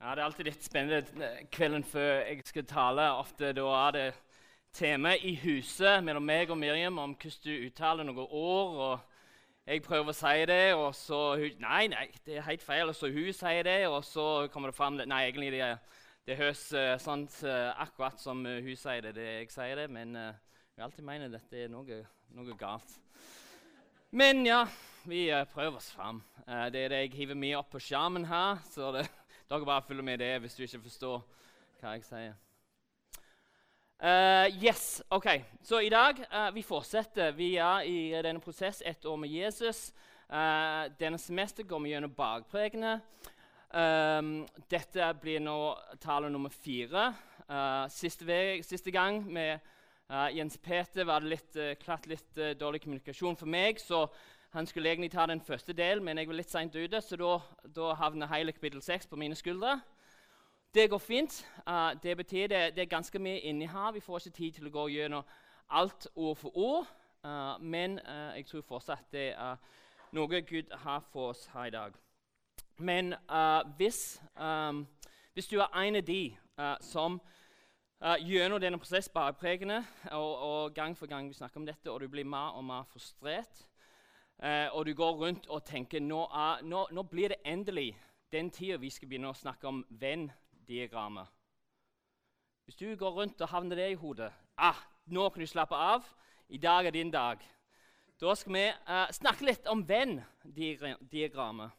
Ja, Det er alltid litt spennende eh, kvelden før jeg skal tale. Ofte da er det tema i huset mellom meg og Miriam om hvordan du uttaler noen år. og Jeg prøver å si det, og så hun Nei, nei, det er helt feil. Og så hun sier det, og så kommer det fram Nei, egentlig det, det høres uh, sånn uh, akkurat som uh, hun sier det, det jeg sier det, men uh, hun alltid mener dette er noe, noe galt. Men ja, vi prøver oss fram. det er det jeg hiver mye opp på skjermen her. så det dere bare følger med det hvis du ikke forstår hva jeg sier. Uh, yes, ok. Så i dag uh, vi fortsetter. Vi er i denne prosess ett år med Jesus. Uh, denne semester går vi gjennom bakpregene. Um, dette blir nå tale nummer fire. Siste, vei, siste, gang med Jens Peter var det litt, klart litt dårlig kommunikasjon for meg. så han skulle egentlig ta den første delen, men jeg var litt seint ute, så da, da havner hele kapittel 6 på mine skuldre. Det går fint. Uh, det betyr det, det er ganske mye inni her. Vi får ikke tid til å gå gjennom alt ord for ord, uh, men uh, jeg tror fortsatt det er noe Gud har for oss her i dag. Men hvis, um, hvis, du er en av de som gjennom denne prosessen bakpregende, og, og gang for gang vi snakker om dette, og du blir mer og mer frustrert eh, og du går rundt og tenker nå, er, nå, nå blir det endelig den tida vi skal begynne å snakke om Venn-diagrammet. Hvis du går rundt og havner det i hodet ah, Nå kan du slappe av. I dag er din dag. Da skal vi uh, snakke litt om Venn-diagrammet.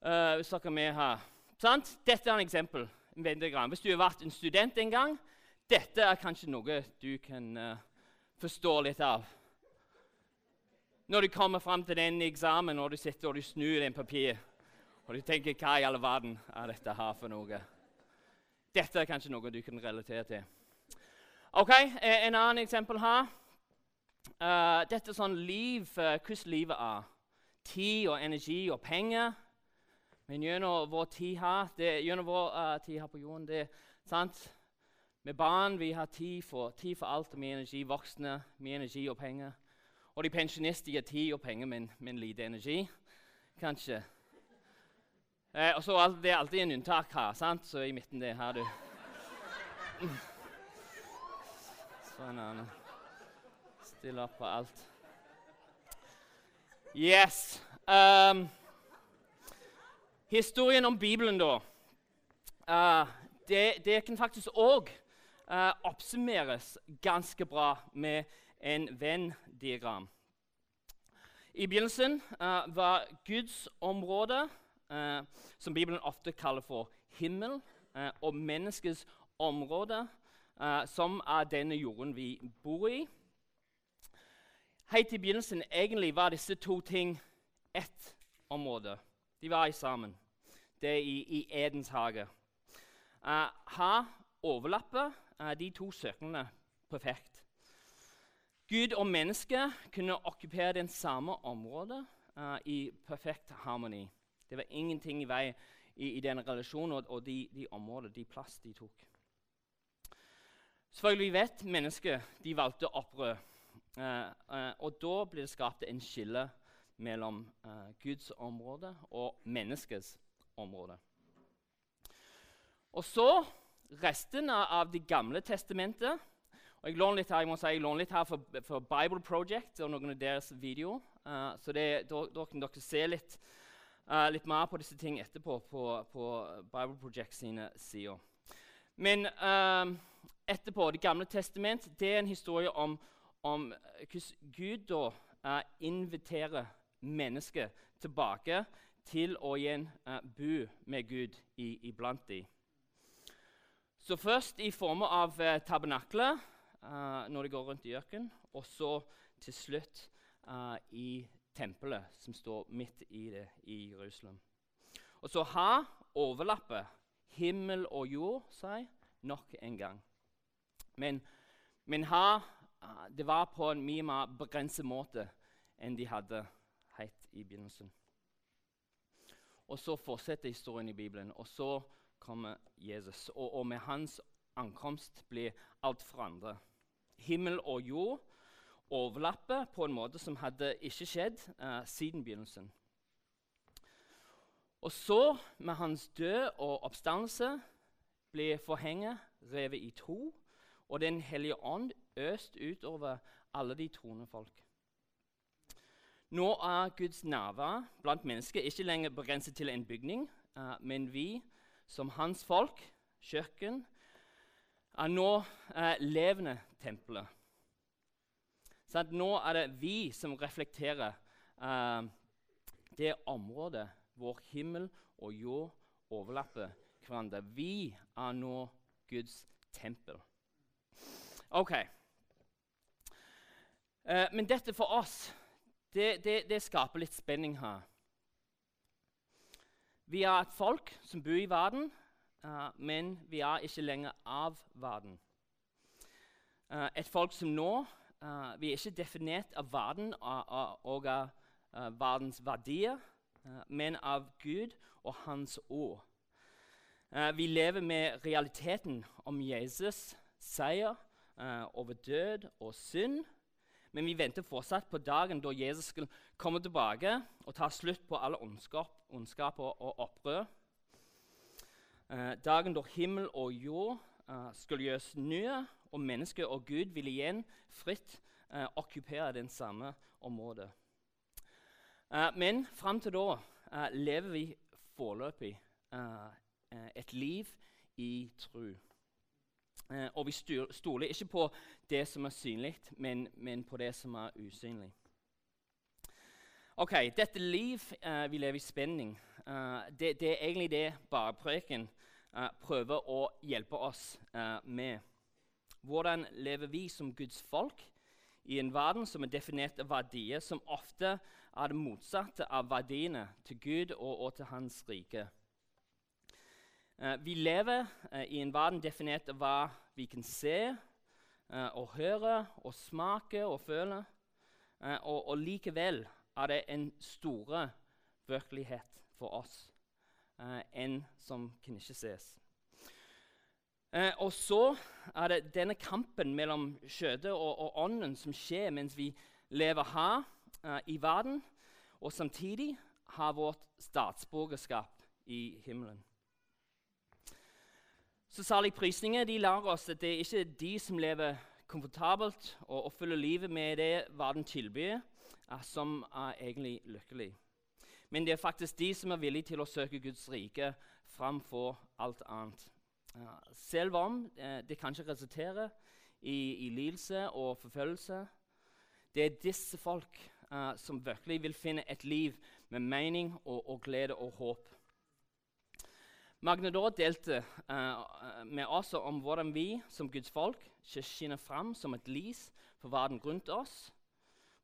Uh, hvis dere er med her. Sant? Dette er en eksempel. En Venn-diagram. Hvis du har vært en student en gang, dette er kanskje noe du kan uh, forstå litt av når du kommer fram til den eksamen og du sitter og du snur den papir, og du tenker hva i all verden er dette her for noe? Dette er kanskje noe du kan relatere til. Ok, eh, En annen eksempel her. Uh, dette er sånn liv, uh, hvordan livet er. Tid og energi og penger. Men gjennom vår tid her, det, gjennom vår uh, tid her på jorden det, sant? Med barn vi har tid for, tid for alt Med energi. Voksne, mye energi og penger. Og de pensjonister gir tid og penger, men, men lite energi. Kanskje. Eh, og så Det er alltid en unntak her, sant? så i midten det her du Sånn er det. Stille opp på alt. Yes. Um, historien om Bibelen, da. Uh, det, det, kan faktisk òg uh, eh, oppsummeres ganske bra med en Venn-diagram. I begynnelsen uh, var Guds område, uh, som Bibelen ofte kaller for himmel, uh, og menneskets område, som er denne jorden vi bor i. Helt i begynnelsen egentlig var disse to ting ett område. De var i sammen. Det er i, i Edens hage. her overlapper de to søknene perfekt. Gud og menneske kunne okkupere den samme området uh, i perfekt harmoni. Det var ingenting i vei i, i denne relasjonen og, og de, de områdene, de plass de tok. Selvfølgelig vet mennesket de valgte opprør. Uh, uh, og da blir det skapt en skille mellom Guds område og menneskets område. Og så resten av Det gamle testamentet og jeg låner litt her jeg må si, jeg låner litt her for, for Bible Project og noen av deres videoer. Uh, så det, da, kan dere se litt, uh, litt mer på disse tingene etterpå på, på Bible Project sine sider. Men uh, etterpå, Det gamle testament det er en historie om, om hvordan Gud da inviterer mennesket tilbake til å igjen bo med Gud iblant dem. Så først i form av uh, tabernaklet, uh, når de går rundt i ørkenen, og så til slutt uh, i tempelet, som står midt i det i Jerusalem. Og så har overlappet himmel og jord seg nok en gang. Men, men ha uh, det var på en mye mer begrenset måte enn de hadde helt i begynnelsen. Og så fortsetter historien i Bibelen, og så kommer Jesus. Og, og med hans ankomst blir alt forandret himmel og jord overlapper på en måte som hadde ikke skjedd uh, siden begynnelsen. Og så, med hans død og oppstandelse, ble forhenget revet i to, og Den hellige ånd øst utover alle de troende folk. Nå er Guds nærvær blant mennesker ikke lenger begrenset til en bygning, uh, men vi, som hans folk, kjøkken, er nå eh, levende tempelet. Så nå er det vi som reflekterer eh, det området hvor himmel og jord overlapper hverandre. Vi er nå Guds tempel. OK. Eh, men dette for oss, det, det, det, skaper litt spenning her. Vi er et folk som bor i verden, men vi er ikke lenger av verden. Uh, et folk som nå Vi er ikke definert av verden og av verdens verdier, men av Gud og Hans ord. vi lever med realiteten om Jesus' seier over død og synd. Men vi venter fortsatt på dagen da Jesus skal komme tilbake og ta slutt på alle ondskap, ondskap og, og, opprør. Uh, dagen da himmel og jord uh, skulle gjøres nye, og mennesket og Gud vil igjen fritt eh, okkupere den samme området. men fram til da lever vi foreløpig et liv i. Eh, og vi stoler ikke på det som er synlig, men, men, på det som er usynlig. Ok, Dette liv eh, vi lever i spenning, eh, det, det, er egentlig det Barpreken eh, prøver å hjelpe oss eh, med. Hvordan lever vi som Guds folk i en verden som er definert av verdier som ofte er det motsatte av verdiene til Gud og, og til Hans rike? Uh, vi lever i en verden definert av hva vi kan se og høre og smake og føle. Og, og, likevel er det en store virkelighet for oss, en som kan ikke ses. og så er det denne kampen mellom kjøttet og, og, ånden som skjer mens vi lever her i verden, og samtidig har vårt statsborgerskap i himmelen. Så Saligprisninger de lærer oss at det er ikke de som lever komfortabelt og, oppfyller livet med det verden tilbyr, uh, som er egentlig lykkelig. Men det er faktisk de som er villige til å søke Guds rike framfor alt annet. Uh, selv om uh, det kanskje resulterer i, i lidelse og forfølgelse. Det er disse folk som virkelig vil finne et liv med mening og, og glede og håp. Magnedor delte uh, med oss om hvordan vi som Guds folk skinner fram som et lys for verden rundt oss.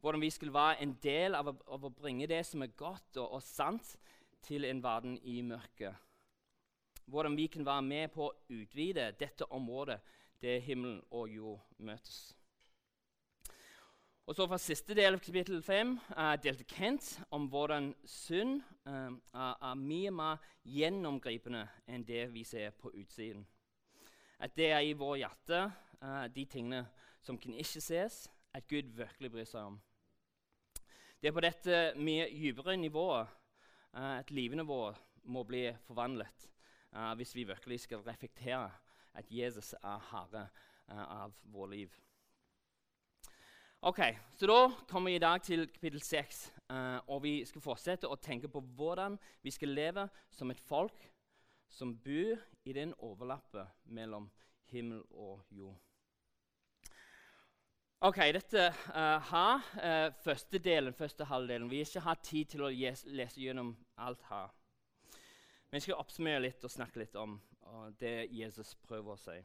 Hvordan vi skal være en del av, av å bringe det som er godt og, og, sant, til en verden i mørket. Hvordan vi kan være med på å utvide dette området der himmelen og jord møtes. Og så Fra siste del av kapittel 5 uh, delte Kent om hvordan synd uh, er mye mer gjennomgripende enn det vi ser på utsiden. At det er i vår hjerte, uh, de tingene som kan ikke ses, at Gud virkelig bryr seg om. Det er på dette mye dypere nivået at livene våre må bli forvandlet hvis vi virkelig skal reflektere at Jesus er herre av vårt liv. Ok, så Da kommer vi i dag til kapittel 6, uh, eh, og vi skal fortsette å tenke på hvordan vi skal leve som et folk som bor i den overlappet mellom himmel og jord. Ok, Dette uh, her, uh, første delen, første halvdelen. Vi har ikke hatt tid til å lese gjennom alt her. Men jeg skal oppsummere litt og snakke litt om det Jesus prøver å si.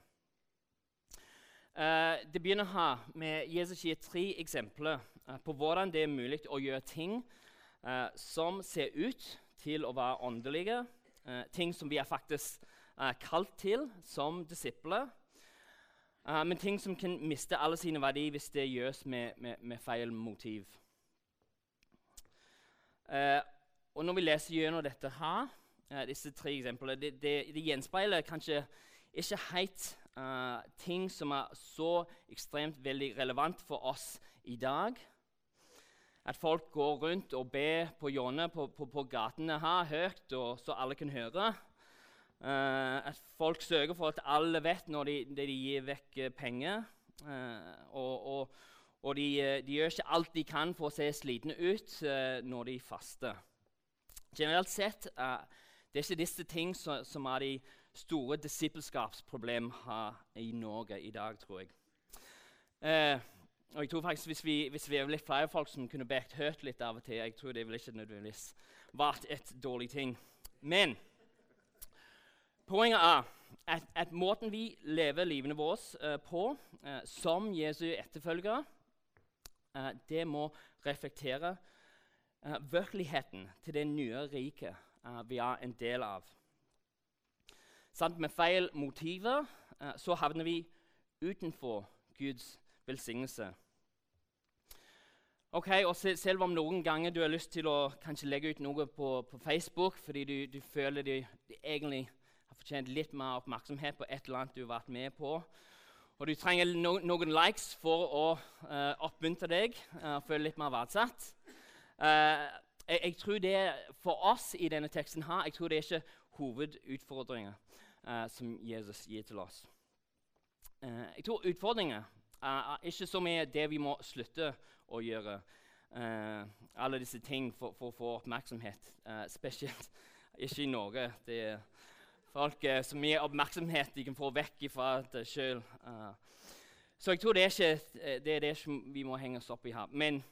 Uh, det begynner her med Jesus gir tre eksempler uh, på hvordan det er mulig å gjøre ting uh, som ser ut til å være åndelige, ting som vi er faktisk kalt til som disipler, men ting som kan miste alle sine verdier hvis det gjøres med, med, med feil motiv. og Når vi leser gjennom dette her, disse tre eksemplene, det, det, det gjenspeiler kanskje ikke helt uh, ting som er så ekstremt veldig relevant for oss i dag. At folk går rundt og ber på hjørnet på, på, på, gatene her høyt, og, så alle kan høre. Uh, at folk sørger for at alle vet når de, de gir vekk penger. Uh, og, og, og de, de, gjør ikke alt de kan for å se slitne ut når de faster. Generelt sett det er ikke disse ting som, som er de store disippelskapsproblemene i Norge i dag, tror jeg. Uh, og jeg tror faktisk Hvis vi, hvis vi er litt flere folk som kunne bekt høyt litt av og til, jeg tror det ville ikke nødvendigvis vært et dårlig ting. Men poenget er at, at måten vi lever livene våre uh, på uh, som Jesu etterfølgere, uh, det må reflektere virkeligheten til det nye riket vi er en del av. Sant? Med feil motiver så havner vi utenfor Guds velsignelse. Ok, og Selv om noen ganger du har lyst til å legge ut noe på, på Facebook fordi du, du føler du, du, egentlig fortjent litt mer oppmerksomhet på et eller annet du har vært med på, og du trenger no, noen likes for å uh, oppmuntre deg og uh, føle litt mer verdsatt uh, jeg, jeg, tror det For oss i denne teksten her, jeg tror det er ikke hovedutfordringer som Jesus gir til oss. jeg tror utfordringer uh, ikke så mye det vi må slutte å gjøre. Alle disse ting for, å få oppmerksomhet. Spesielt ikke i Norge. Det er folk uh, så mye oppmerksomhet de kan få vekk fra det sjøl. så jeg tror det er ikke det, er det vi må henge oss opp i her. Men,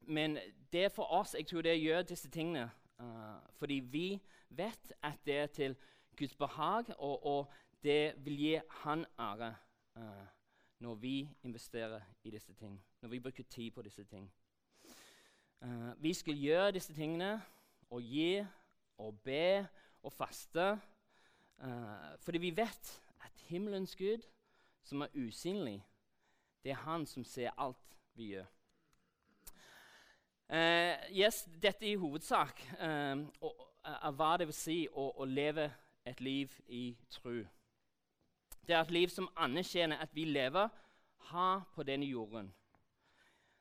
men det for oss jeg tror det gjør disse tingene fordi vi vet at det er til Guds behag, og, og det vil gi Han ære. Uh, når vi investerer i disse ting, når vi bruker tid på disse ting. Uh, vi skal gjøre disse tingene og gi og be og faste uh, fordi vi vet at himmelens Gud, som er usynlig, det er han som ser alt vi gjør. Uh, yes, dette er i hovedsak uh, hva det vil si å, å leve et liv i tro. Det er et liv som anerkjenner at vi lever her på denne jorden.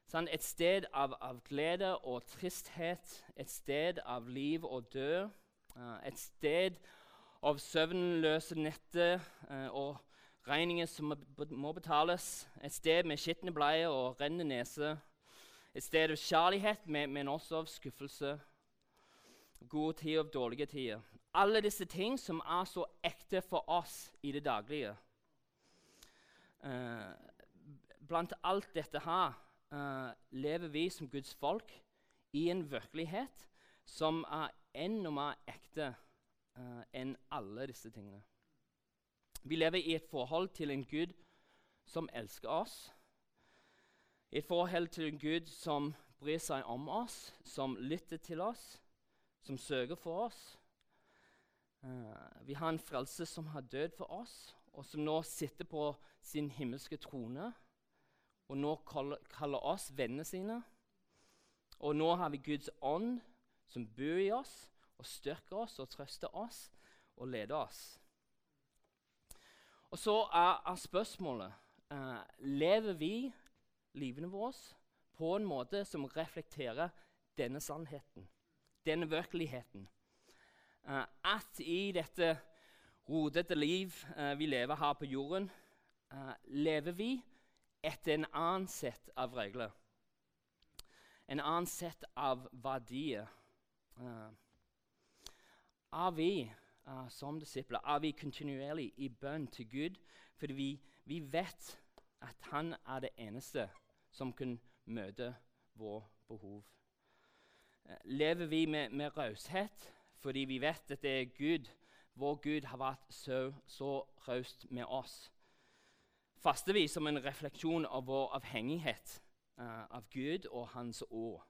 Sånn, et sted av, av, glede og tristhet, et sted av liv og død. Uh, et sted av søvnløse netter uh, og regninger som må betales. Et sted med skitne bleier og rennende nese. Et sted av kjærlighet, men også av skuffelse. Gode tider og dårlige tider alle disse ting som er så ekte for oss i det daglige. Eh, blant alt dette her eh, lever vi som Guds folk i en virkelighet som er enda mer ekte uh, enn alle disse tingene. Vi lever i et forhold til en Gud som elsker oss. Et forhold til en Gud som bryr seg om oss, som lytter til oss, som søker for oss Uh, vi har en frelse som har dødd for oss, og som nå sitter på sin himmelske trone. Og nå kaller, kaller oss vennene sine. Og nå har vi Guds ånd som bor i oss og styrker oss og trøster oss og leder oss. Og så er, er spørsmålet eh, lever vi livene våre på en måte som reflekterer denne sannheten, denne virkeligheten. Eh, at i dette rodete liv eh, vi lever her på jorden, uh, lever vi etter en annen sett av regler. En annen sett av verdier. Er vi som disipler er vi kontinuerlig i bønn til Gud fordi vi, vi vet at Han er det eneste som kan møte våre behov. lever vi med, med raushet? fordi vi vet at det er Gud, vår Gud, har vært så, så raust med oss. Faster vi som en refleksjon av vår avhengighet uh, av Gud og Hans ord?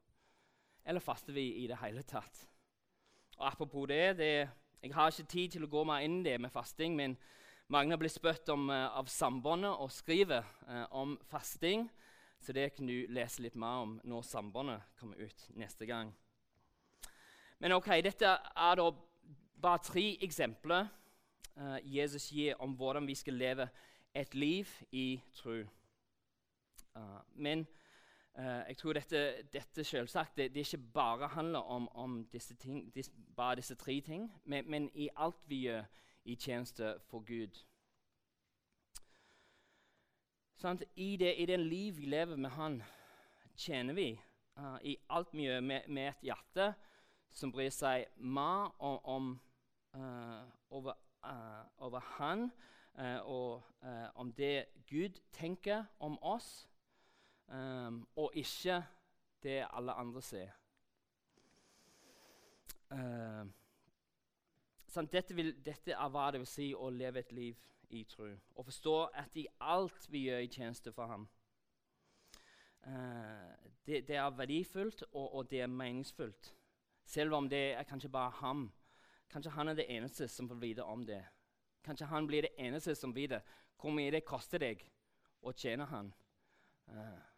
Eller faster vi i det hele tatt? Og Apropos det, det Jeg har ikke tid til å gå meg inn i det med fasting, men mange har blitt spurt om, uh, av Sambåndet og skriver uh, om fasting. Så det kan du lese litt mer om når Sambåndet kommer ut neste gang. Men ok, dette er da bare tre eksempler uh, Jesus gir om hvordan vi skal leve et liv i tro. Uh, men Uh, jeg tror dette, dette selvsagt, det, det ikke bare handler om, om disse ting, dis, bare disse tre ting, men, men, i alt vi gjør i tjeneste for Gud. Sånn, I, det, I den liv vi lever med Han, tjener vi uh, i alt vi gjør med, med, et hjerte som bryr seg mer om, om uh, over, over, Han og om det Gud tenker om oss um, og ikke det alle andre ser. Uh, sånn, dette, vil, dette, er hva det vil si å leve et liv i tro. Å forstå at i alt vi gjør i tjeneste for ham, uh, det, det, er verdifullt og, og, det er meningsfullt. Selv om det er kanskje bare ham. Kanskje han er det eneste som får vite om det. Kanskje han blir det eneste som vet hvor mye det koster deg å tjene han. Uh,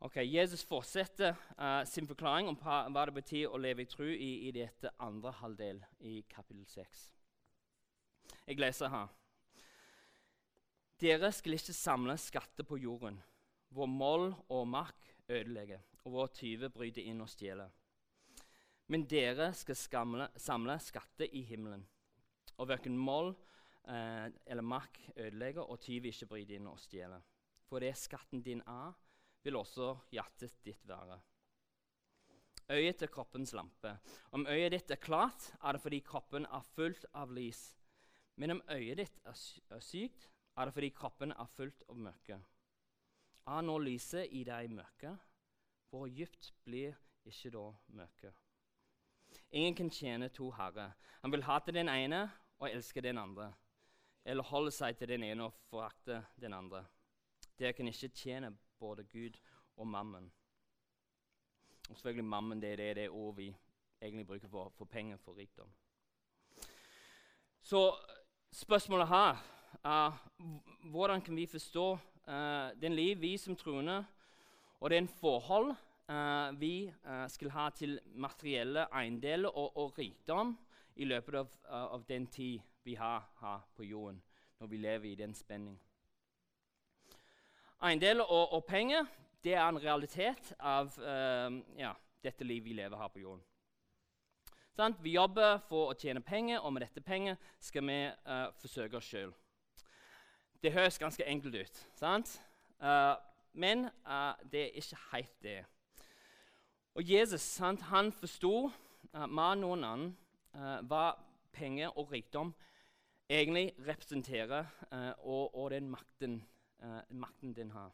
Ok, Jesus fortsetter uh, sin forklaring om hva, det betyr å leve i tro i, i dette andre halvdel i kapittel 6. Jeg leser her. Dere skal ikke samle skatter på jorden, hvor moll og mark ødelegger, og hvor tyver bryter inn og stjeler. Men dere skal skamle, samle skatter i himmelen, og verken moll eh, eller mark ødelegger, og tyver ikke bryter inn og stjeler. For det skatten din er, vil også hjertet ditt være. Øyet er kroppens lampe. Om øyet ditt er klart, er det fordi kroppen er fullt av lys. Men om øyet ditt er sykt, er det fordi kroppen er fullt av mørke. Er nå lyset i deg mørke? Hvor dypt blir ikke da mørket? Ingen kan tjene to herrer. Han vil hate den ene og elske den andre. Eller holde seg til den ene og forakte den andre. Dere kan ikke tjene både Gud og mammen. Og selvfølgelig mammen det, det er det ord vi egentlig bruker for, for penger, for rikdom. Så spørsmålet her er hvordan kan vi forstå uh, den liv vi som troende og den forhold uh, vi uh, skal ha til materielle eiendeler og, og, rikdom i løpet av, av den tid vi har her på jorden, når vi lever i den spenning. Eiendeler og, og, penger det er en realitet av uh, ja, dette livet vi lever her på jorden. Sånn? Vi jobber for å tjene penger, og med dette penger skal vi uh, forsøke oss sjøl. Det høres ganske enkelt ut, uh, men det er ikke helt det. Og Jesus sant? han forsto mer enn noen annen hva penger og rikdom egentlig representerer, og, og den makten uh, makten din har.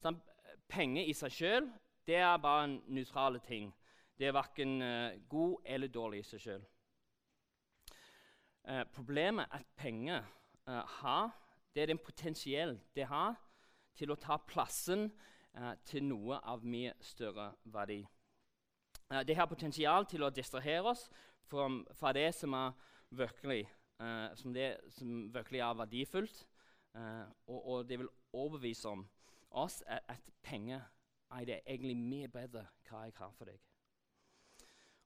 Sånn, penger i seg sjøl er bare en nøytral ting. Det er verken uh, god eller dårlig i seg sjøl. Uh, problemet at penger har, det er den potensiell det har til å ta plassen til noe av mye større verdi. det har potensial til å distrahere oss fra, fra det som er virkelig, som, det, som virkelig er verdifullt, og, og, det vil overbevise om oss at, penger er det egentlig mye bedre hva jeg har for deg.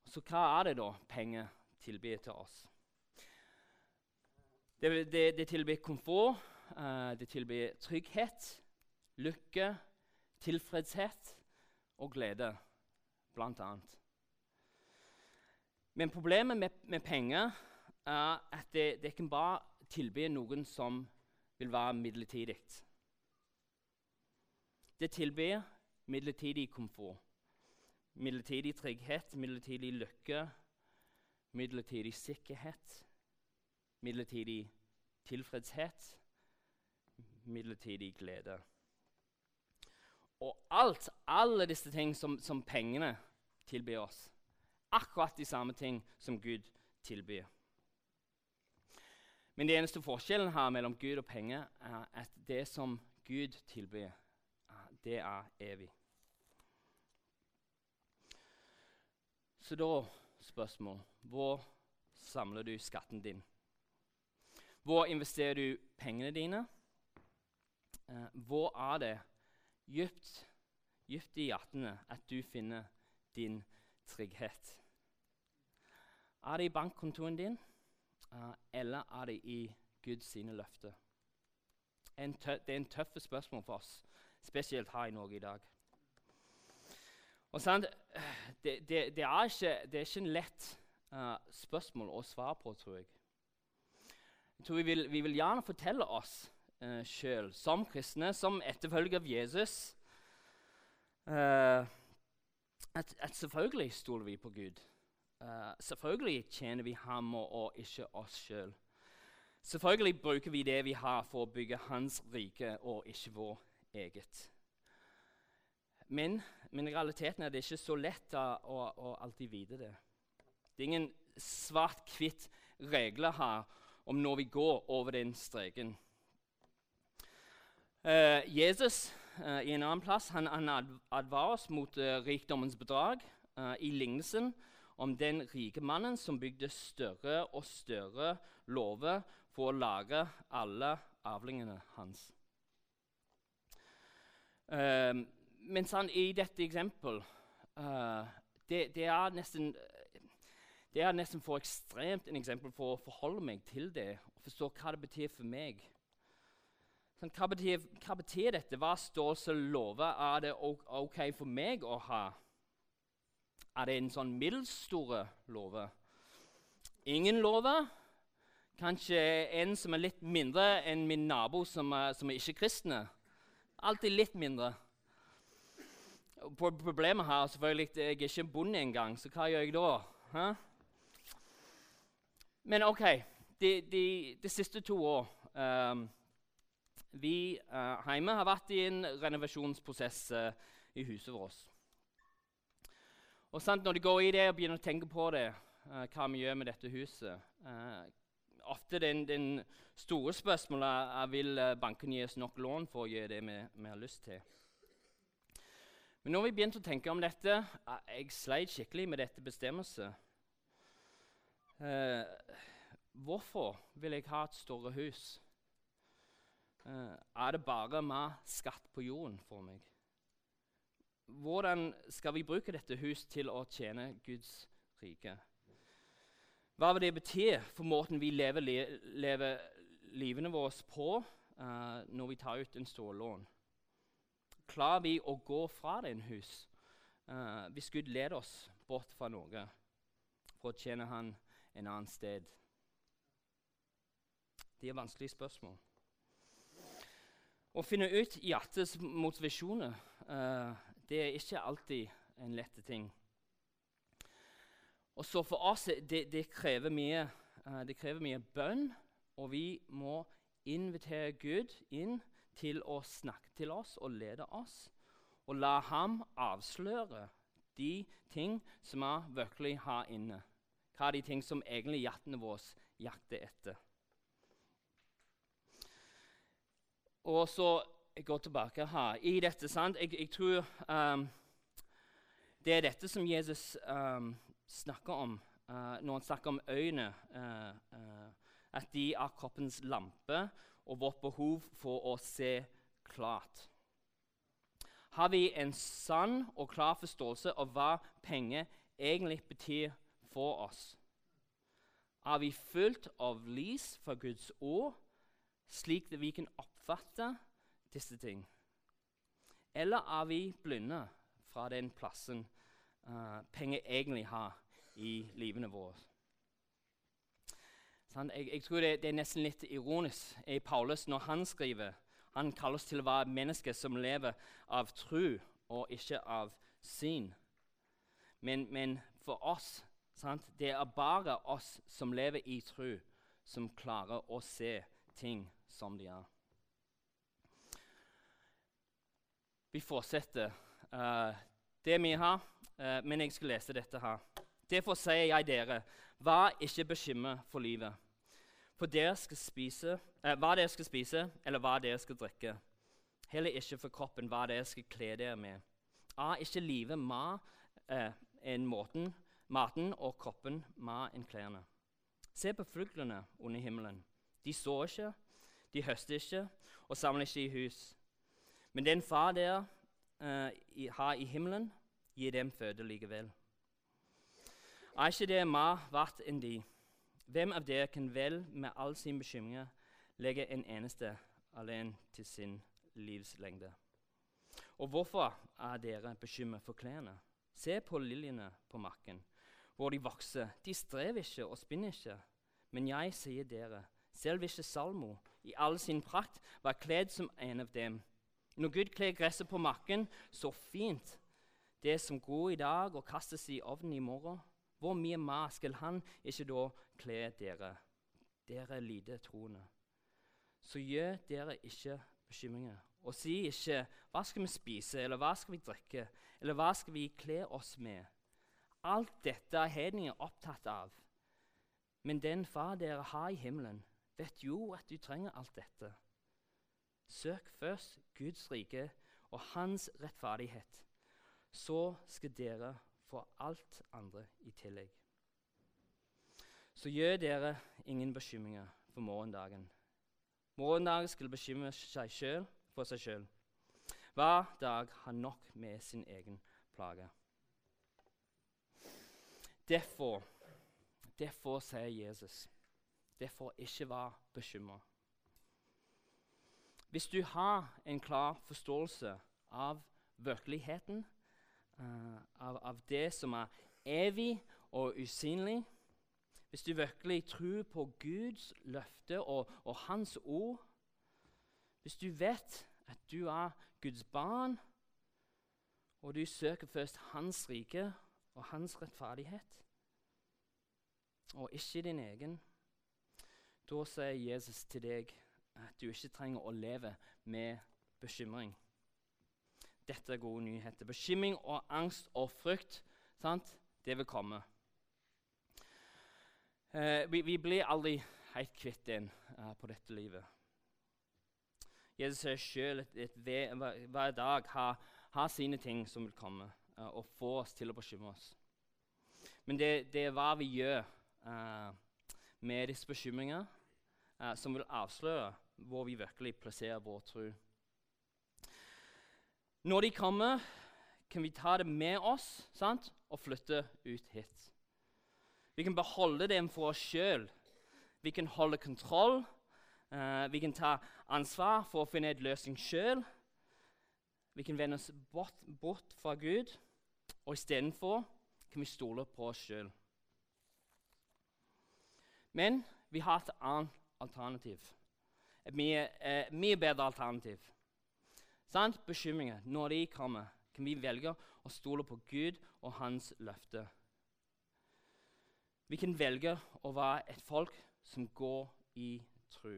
Så hva er det da penger tilbyr til oss? Det, det, det tilbyr komfort, uh, det tilbyr trygghet, lykke, tilfredshet og glede, blant annet. Men problemet med, med penger er at det, det kan bare tilby noen som vil være midlertidig. Det tilbyr midlertidig komfort, midlertidig trygghet, midlertidig lykke, midlertidig sikkerhet, midlertidig tilfredshet, midlertidig glede. Og alt, alle disse ting som, som pengene tilbyr oss, akkurat de samme ting som Gud tilbyr. Men det eneste forskjellen her mellom Gud og penger er at det som Gud tilbyr, det er evig. Så da spørsmål Hvor samler du skatten din? Hvor investerer du pengene dine? Eh, hvor er det dypt, dypt i hjertene at du finner din trygghet? Er det i bankkontoen din? Uh, eller er det i Guds sine løfter? Det er en tøffe spørsmål for oss, spesielt her i Norge i dag. Og sant, det, det, det, er ikke, det, er ikke, en lett uh, spørsmål å svare på, tror jeg. Jeg tror Vi vil, vi vil gjerne fortelle oss uh, eh, sjøl, som kristne, som etterfølger av Jesus, uh, at, at, selvfølgelig stoler vi på Gud. Uh, selvfølgelig tjener vi ham og, ikke oss sjøl. Selvfølgelig bruker vi det vi har, for å bygge Hans rike og ikke vår eget. Men, men realiteten er det ikke så lett å, å, å alltid vite det. Det er ingen svart-hvitt regler her om når vi går over den streken. Uh, Jesus uh, i en annen plass han, han advarer oss mot rikdommens bedrag i lignelsen om den rike mannen som bygde større og større låver for å lage alle avlingene hans. mens han i dette eksempelet det, det, er nesten, det er nesten for ekstremt en eksempel for å forholde meg til det og forstå hva det betyr for meg. Sånn, hva, betyr, hva, betyr, dette? Hva står som lover? Er det OK for meg å ha? Er det en sånn middels store låve? Ingen låve. Kanskje en som er litt mindre enn min nabo som er, som er ikke-kristne? Alltid litt mindre. Problemet her er selvfølgelig at jeg er ikke bonde engang, så hva gjør jeg da? Hæ? Men OK, de, de, de siste to år um, vi uh, hjemme har vært i en renovasjonsprosess uh, i huset vårt. Og sant, Når de går i det og begynner å tenke på det, uh, hva vi gjør med dette huset Ofte den, den store spørsmålet er vil banken gi oss nok lån for å gjøre det vi, vi har lyst til. Men når vi begynte å tenke om dette Jeg sleit skikkelig med dette bestemmelsen. hvorfor vil jeg ha et større hus? Uh, er det bare mer skatt på jorden for meg? Hvordan skal vi bruke dette hus til å tjene Guds rike? Hva vil det bety for måten vi lever, le, lever livene våre på uh, når vi tar ut en stålån? Klarer vi å gå fra den hus uh, hvis Gud leder oss bort fra noe for å tjene Han en annen sted? Det er vanskelige spørsmål. Å finne ut hjertets motivasjoner uh, det er ikke alltid en lett ting. Og så For oss det, det krever mye, uh, det krever mye bønn, og vi må invitere Gud inn til å snakke til oss og lede oss. Og la ham avsløre de ting som vi virkelig har inne. Hva er de ting som egentlig hjertene våre jakter etter? Og så jeg går tilbake her. I dette, sant? Jeg, jeg tror um, det er dette som Jesus um, snakker om uh, når han snakker om øynene. Uh, uh, at de er kroppens lampe og vårt behov for å se klart. Har vi en sann og klar forståelse av hva penger egentlig betyr for oss? Er vi fullt av lys fra Guds ord, slik vi kan oppfatte disse ting? Eller er vi blinde fra den plassen uh, penger egentlig har i livene våre? Sånn, jeg, jeg, tror det, det, er nesten litt ironisk i Paulus når han skriver Han kaller oss til å være mennesker som lever av tro og ikke av syn. Men, men for oss sant, det er bare oss som lever i tro, som klarer å se ting som de er. Vi fortsetter uh, det vi har, uh, men jeg skal lese dette her. Derfor sier jeg dere, vær ikke bekymret for livet, for dere skal spise, uh, hva dere skal spise, eller hva dere skal drikke. Heller ikke for kroppen, hva dere skal kle dere med. Er ikke livet mer enn måten, maten og kroppen mer enn klærne? Se på fuglene under himmelen. De sår ikke, de høster ikke og samler ikke i hus. Men den far dere uh, i, har i himmelen, gir dem føde likevel. Er ikke det mer verdt enn de? Hvem av dere kan vel med all sin bekymring legge en eneste alene til sin livslengde. Og hvorfor er dere bekymret for klærne? Se på liljene på marken, hvor de vokser. De strever ikke og spinner ikke. Men jeg sier dere, selv ikke Salmo i all sin prakt var kledd som en av dem. Når Gud kler gresset på makken, så fint, det som går i dag og kastes i ovnen i morgen, hvor mye mer skal han ikke da kle dere, dere lite troende? Så gjør dere ikke bekymringer. Og si ikke 'Hva skal vi spise?' eller 'Hva skal vi drikke?' eller 'Hva skal vi kle oss med?' Alt dette er hedninger opptatt av. Men den far dere har i himmelen, vet jo at du trenger alt dette. Søk først Guds rike og hans rettferdighet. Så skal dere få alt andre i tillegg. Så gjør dere ingen bekymringer for morgendagen. Morgendagen skal bekymre seg selv for seg sjøl. Hver dag har nok med sin egen plage. Derfor, derfor sier Jesus, derfor ikke vær bekymra. Hvis du har en klar forståelse av virkeligheten, uh, av, av, det som er evig og usynlig Hvis du virkelig tror på Guds løfte og, og Hans ord Hvis du vet at du er Guds barn, og du søker først Hans rike og Hans rettferdighet, og ikke din egen, da sier Jesus til deg at du ikke trenger å leve med bekymring. Dette er gode nyheter. Bekymring og angst og frykt, sant? det vil komme. Eh, vi, vi, blir aldri helt kvitt den eh, på dette livet. Jesus sier sjøl at hver dag har, har, sine ting som vil komme eh, og få oss til å bekymre oss. Men det, det er hva vi gjør uh, med disse bekymringene, som vil avsløre hvor vi virkelig plasserer vår tro. Når de kommer, kan vi ta det med oss sant? og flytte ut hit. Vi kan beholde dem for oss sjøl. Vi kan holde kontroll. Uh, vi kan ta ansvar for å finne en løsning sjøl. Vi kan vende oss bort, bort fra Gud, og istedenfor kan vi stole på oss sjøl. Men vi har et annet alternativ. Mye, eh, mye bedre alternativ. Sant? Bekymringer, når de kommer, kan vi velge å stole på Gud og hans løfte. Vi kan velge å være et folk som går i tro.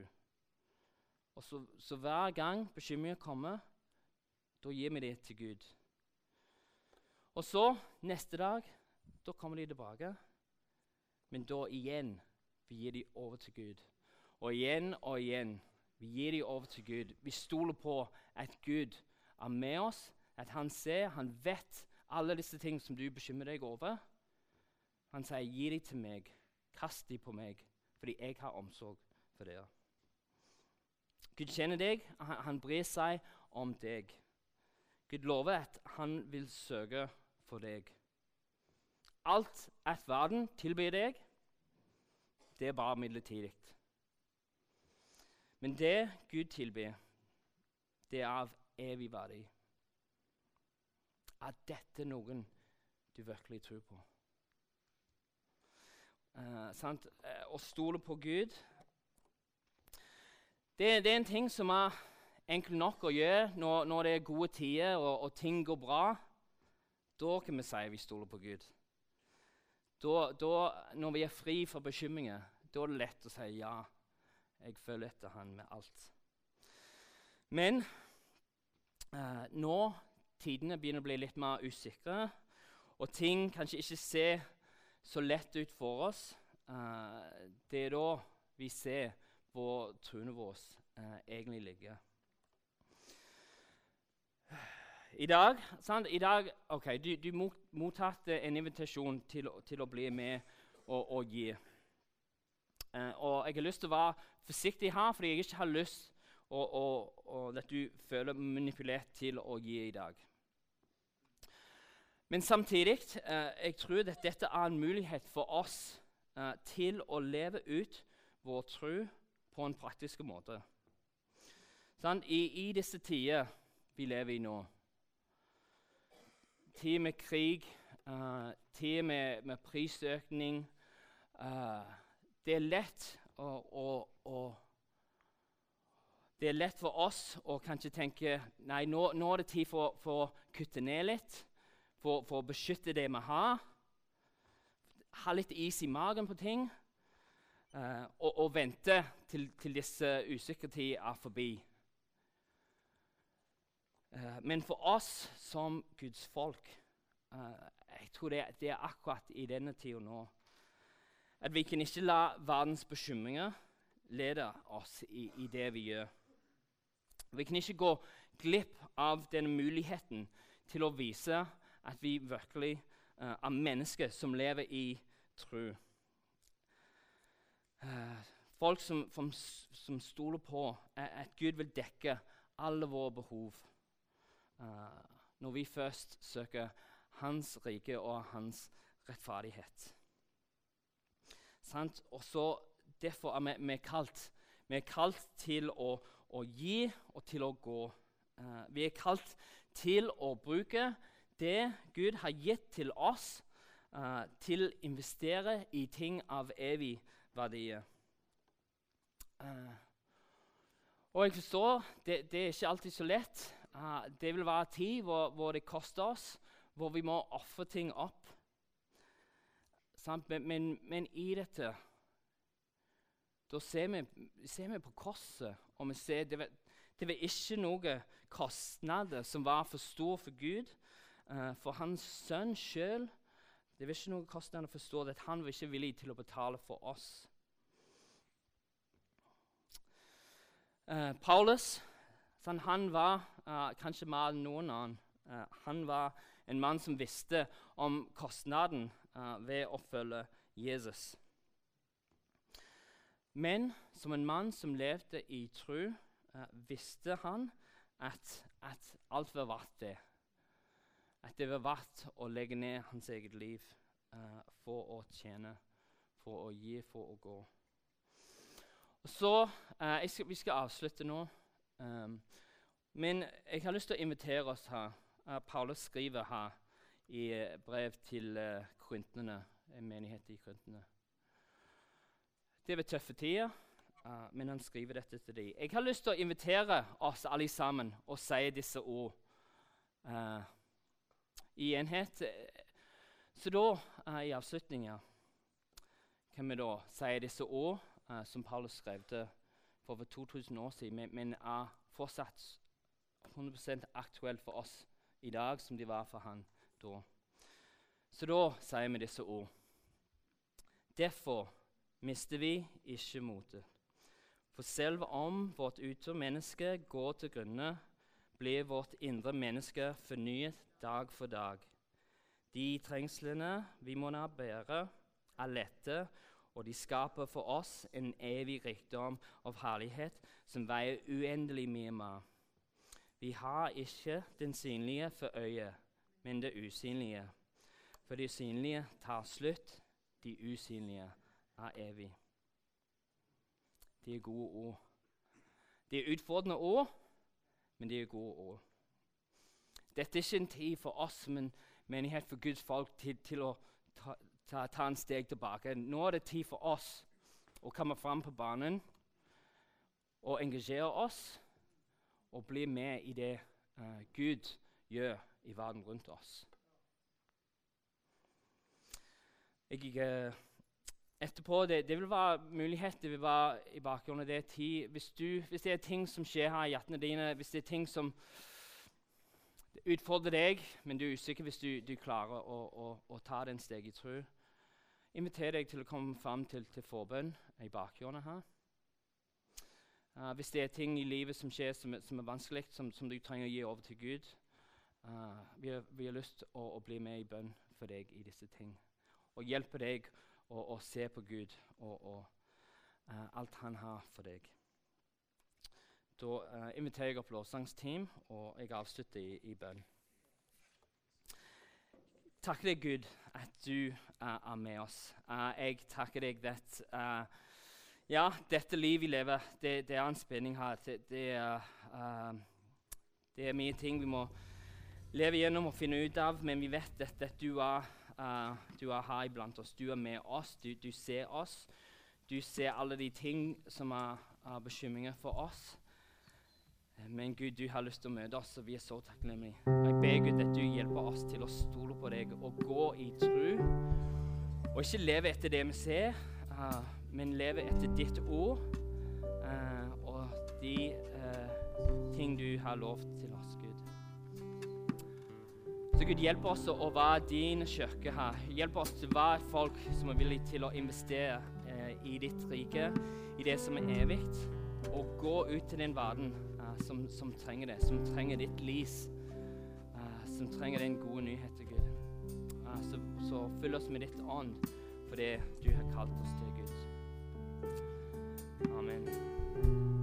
Og så, så hver gang bekymringer kommer, da gir vi det til Gud. Og så, neste dag, da kommer de tilbake. Men da igjen vi gir de over til Gud. Og igjen og igjen vi gir dem over til Gud. Vi stoler på at Gud er med oss, at han ser, han vet alle disse ting som du bekymrer deg over. Han sier, 'Gi dem til meg. Kast dem på meg, fordi jeg har omsorg for dere.' Gud kjenner deg, han, han bryr seg om deg. Gud lover at han vil søke for deg. Alt at verden tilbyr deg, det er bare midlertidig. Men det Gud tilbyr, det er av evig verdi. Er dette noen du virkelig tror på? Uh, uh, å stole på Gud det, det, er en ting som er enkel nok å gjøre når, når det er gode tider og, og, ting går bra. Da kan vi si vi stoler på Gud. Da, da, når vi er fri for bekymringer, da er det lett å si ja. Jeg følger etter han med alt. Men eh, nå tidene begynner å bli litt mer usikre, og ting kanskje ikke ser så lett ut for oss, eh, det er da vi ser hvor troen vår eh, egentlig ligger. I dag, sant? I dag ok, Du, du mottatt en invitasjon til, til, å bli med og, og gi. Eh, og jeg har lyst til å være forsiktig her, fordi jeg ikke har lyst og, og, og at du føler manipulert til å gi i dag. Men samtidig eh, jeg tror at dette er en mulighet for oss eh, til å leve ut vår tro på en praktisk måte. Sånn, I, I disse tider vi lever i nå, tid med krig, eh, tid med, med prisøkning eh, Det er lett å, og, og, Det er lett for oss å kanskje tenke nei, nå, nå er det tid for, for, å kutte ned litt, for, for å beskytte det vi har. Ha litt is i magen på ting. Uh, og, og, vente til, til disse usikre tider er forbi. Uh, men for oss som Guds folk uh, jeg tror det, det, er akkurat i denne tida nå at vi kan ikke la verdens bekymringer lede oss i, i, det vi gjør. Vi kan ikke gå glipp av denne muligheten til å vise at vi virkelig er mennesker som lever i tro. Uh, folk som, som, som, stoler på at Gud vil dekke alle våre behov uh, når vi først søker Hans rike og Hans rettferdighet. Sant? Og så Derfor er vi, vi, kalt. Vi er kalt til å, å gi og til å gå. Uh, vi er kalt til å bruke det Gud har gitt til oss, til å investere i ting av evig verdi. Uh, og jeg forstår det, det, er ikke alltid så lett. Uh, det vil være tid hvor, hvor, det koster oss, hvor vi må ofre ting opp. Men, men, men, i dette da ser vi, ser vi på korset, og vi ser det var, det var ikke noen kostnader som var for stor for Gud. Uh, for hans sønn sjøl det var ikke noe kostnader å forstå at han var ikke villig til å betale for oss. Uh, Paulus sånn, han var uh, kanskje mer enn noen annen. Han var en mann som visste om kostnaden ved å følge Jesus. Men som en mann som levde i tro, visste han at, at alt var verdt det at det var verdt å legge ned hans eget liv uh, for å tjene, for å gi, for å gå. Og så, uh, skal, Vi skal avslutte nå. Um, men jeg har lyst til å invitere oss her. Uh, Paulus skriver her i brev til uh, en menighet i Korintene. Det var tøffe tider, uh, men han skriver dette til dem. Jeg har lyst til å invitere oss alle sammen og si disse ord. I enhet. Så da, i avslutninga, kan vi da si disse ord som Paulus skrev for over 2000 år siden, men er fortsatt 100% aktuelt for oss i dag som de var for han da. Så da sier vi disse ord. Derfor mister vi ikke motet. For selv om vårt ytre menneske går til grunne, blir vårt indre menneske fornyet dag for dag. De trengslene vi må bære, er lette, og de skaper for oss en evig rikdom av herlighet som veier uendelig mye mer. Vi har ikke den synlige for øyet, men det usynlige. For det synlige tar slutt, de usynlige er evig. Det er gode ord. Det er utfordrende ord, men det er gode ord. Dette er ikke en tid for oss som en menighet for Guds folk til, til å ta, ta, ta, en steg tilbake. Nå er det tid for oss å komme fram på banen og engasjere oss og bli med i det uh, Gud gjør i verden rundt oss. Jeg, uh, etterpå, det, det, vil være mulighet det vil være i bakgrunnen. Det er tid. Hvis, du, hvis det er ting som skjer her i hjertene dine, hvis det er ting som utfordrer deg, men du er usikker hvis du, du klarer å, å, å, ta den steg i tro, inviter deg til å komme fram til, til forbønn i bakhjørnet her. Uh, hvis det er ting i livet som skjer som, som er vanskelig, som, som, du trenger å gi over til Gud, uh, vi, har, vi, har, lyst til å, å, bli med i bønn for deg i disse ting. Og hjelpe deg å, å se på Gud og, og uh, alt han har for deg. Da uh, inviterer jeg opp lovsangsteam, og jeg avslutter i, i bønn. Takker deg, Gud, at du er med oss. Jeg takker deg at Ja, dette livet vi lever, det, det er en spenning her. Det, det, uh, det, er, mye ting vi må leve gjennom og finne ut av, men vi vet at, du, er, uh, du, er, her iblant oss. Du er med oss, du, du, ser oss. Du ser alle de ting som er, er bekymringer for oss. Men Gud, du har lyst til å møte oss, og vi er så takknemlige. Jeg ber Gud at du hjelper oss til å stole på deg og gå i tro. Og ikke leve etter det vi ser, uh, men leve etter ditt ord uh, og de uh, ting du har lovt til oss, Gud. Gud, hjelp oss å være din kirke her. Hjelp oss til å være folk som er villige til å investere i ditt rike, i det som er evig, og gå ut til den verden som, som, trenger det, som trenger ditt lys, som trenger den gode nyheten, Gud. så, så fyll oss med ditt ånd for det du har kalt oss til, Gud. Amen.